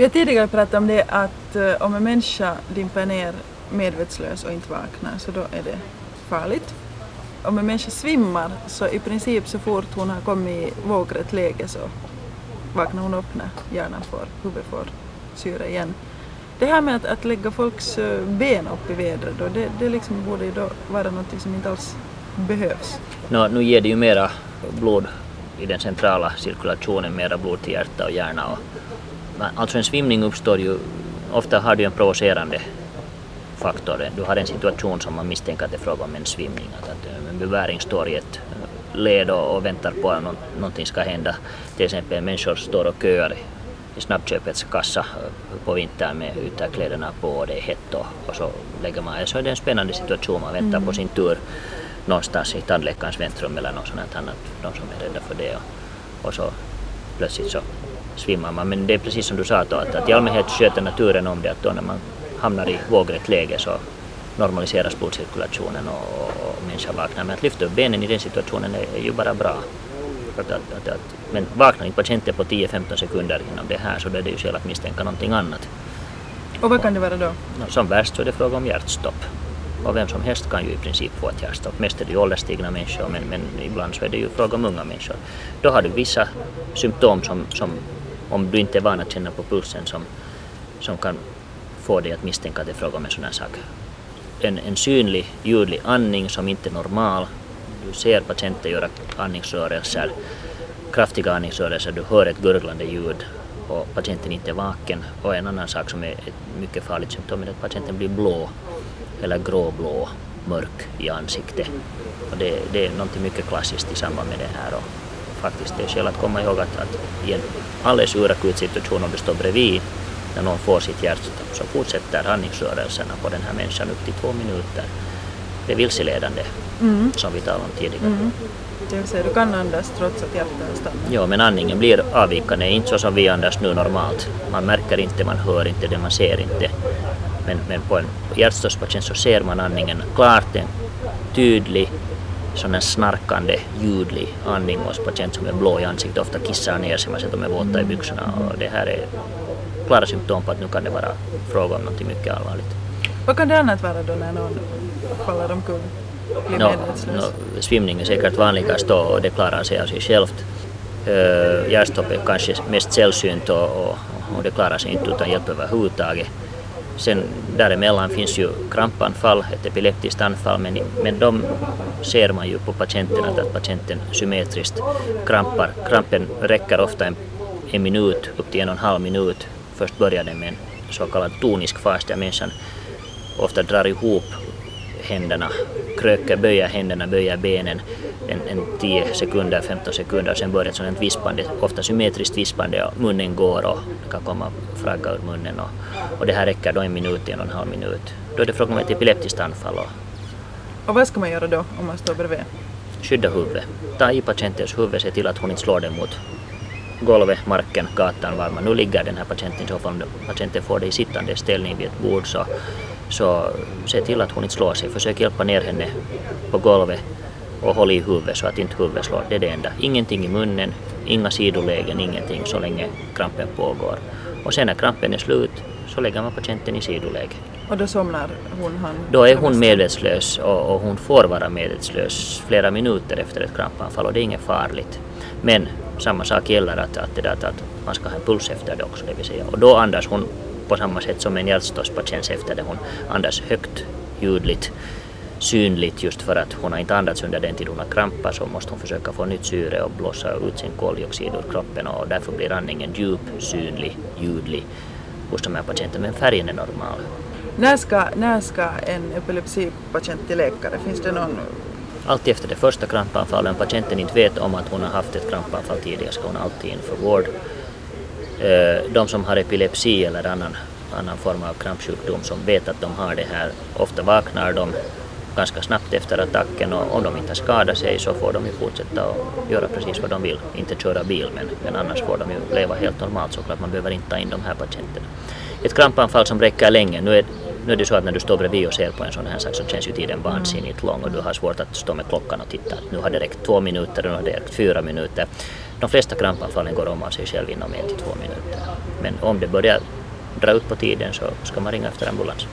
Vi har tidigare pratat om det att uh, om en människa dimper ner medvetslös och inte vaknar så då är det farligt. Om en människa svimmar så i princip så fort hon har kommit i vågrätt läge så vaknar hon upp när hjärnan får, huvudet får syre igen. Det här med att, att lägga folks eh, ben upp i vädret då, det, det liksom borde ju då vara något som inte alls behövs. No, nu ger det ju mera blod i den centrala cirkulationen, mera blod till hjärta och hjärna. Och, alltså en svimning uppstår ju, ofta har du en provocerande faktor. Du har en situation som man misstänker att det är fråga om en svimning, att, att en beväring står i ett led och, väntar på att någonting ska hända. Till exempel människor står och köar i snabbköpets kassa på vintern med ytterkläderna på och det är hett och, och så lägger man, så är det en spännande situation, man väntar mm. på sin tur någonstans i tandläkarens väntrum eller något sånt annat, de som är rädda för det och, och så plötsligt så svimmar man. Men det är precis som du sa då, att, att i allmänhet sköter naturen om det att då när man hamnar i vågrätt läge så normaliseras blodcirkulationen och, och människan vaknar. Men att lyfta upp benen i den situationen är, ju bara bra. Att, att, att, men vaknar inte patienten på 10-15 sekunder inom det här så då är det ju skäl att misstänka någonting annat. Och vad kan det vara då? Som värst så är det fråga om hjärtstopp. Och vem som helst kan ju i princip få ett hjärtstopp. Mest är det ju ålderstigna människor men, men ibland så är det ju fråga om unga människor. Då har du vissa symptom som, som om du inte är van att känna på pulsen som, som kan få dig att misstänka att det är fråga om en sån här sak. En, en synlig ljudlig andning som inte är normal. Du ser patienten göra andningsrörelser, kraftiga andningsrörelser, du hör ett gurglande ljud och patienten inte är vaken. Och en annan sak som är ett mycket farligt symptom är att patienten blir blå eller gråblå, mörk i ansiktet. Och det, det är något mycket klassiskt i samband med det här. Faktiskt det är skäl att komma ihåg att, att i en alldeles urakut situation om du står bredvid när någon får sitt hjärtstopp så fortsätter andningsrörelserna på den här människan upp till två minuter. Det är vilseledande, mm. som vi talade om tidigare. Mm. Det vill säga, du kan andas trots att hjärtat stannar? Ja, men andningen blir avvikande, inte så som vi andas nu normalt. Man märker inte, man hör inte det, man ser inte. Men, men på en hjärtstoppspatient så ser man andningen klart, en tydlig, sån en snarkande, ljudlig andning hos patient som är blå i ansiktet, ofta kissar ner sig, man ser att de är våta i byxorna och det här är klara symptom på att nu kan det vara fråga om något mycket allvarligt. Vad kan det annat vara då när någon faller omkull? No, no, svimning är säkert vanligast och det klarar sig av sig självt. Uh, hjärtstopp är kanske mest sällsynt och, och, och det klarar sig inte utan hjälp överhuvudtaget. Sen däremellan finns ju krampanfall, ett epileptiskt anfall, men, men de ser man ju på patienten att patienten symmetriskt krampar. Krampen räcker ofta en, en minut, upp till en och en halv minut först börjar den med en så kallad tonisk fas där människan ofta drar ihop händerna, kröker, böjer händerna, böjer benen en, en 10 sekunder, 15 sekunder och sen börjar ett sådant vispande, ofta symmetriskt vispande och munnen går och det kan komma fragga ur munnen och, och det här räcker då en minut, en och en halv minut. Då är det fråga om ett epileptiskt anfall. Och, och vad ska man göra då om man står bredvid? Skydda huvudet. Ta i patientens huvud, se till att hon inte slår den mot golvet, marken, gatan var man nu ligger den här patienten. Så om patienten får det i sittande ställning vid ett bord så, så se till att hon inte slår sig. Försök hjälpa ner henne på golvet och håll i huvudet så att inte huvudet slår. Det är det enda. Ingenting i munnen, inga sidolägen, ingenting så länge krampen pågår. Och sen när krampen är slut så lägger man patienten i sidoläge. Och då somnar hon? Han, då är hon medvetslös och, och hon får vara medvetslös flera minuter efter ett krampanfall och det är inget farligt. Men samma sak gäller att, att, det där, att man ska ha en puls efter det också. Det vill säga. Och då andas hon på samma sätt som en hjärtstoppspatient efter det. Hon andas högt, ljudligt, synligt just för att hon har inte andats under den tid hon har krampar så måste hon försöka få nytt syre och blåsa ut sin koldioxid ur kroppen och därför blir andningen djup, synlig, ljudlig hos de här patienterna men färgen är normal. När ska, när ska en epilepsipatient till läkare? Finns det någon Alltid efter det första krampanfallet, om patienten inte vet om att hon har haft ett krampanfall tidigare ska hon alltid in för vård. Eh, de som har epilepsi eller annan, annan form av krampsjukdom som vet att de har det här, ofta vaknar de ganska snabbt efter attacken och om de inte skadar sig så får de ju fortsätta och göra precis vad de vill. Inte köra bil men, men annars får de ju leva helt normalt såklart. Man behöver inte ta in de här patienterna. Ett krampanfall som räcker länge, nu är nu är det så att när du står bredvid och ser på en sån här sak så känns ju tiden vansinnigt lång och du har svårt att stå med klockan och titta. Nu har det räckt två minuter och nu har det räckt fyra minuter. de flesta krampanfallen går om av sig själv inom en till två minuter. Men om det börjar dra ut på tiden så ska man ringa efter ambulans.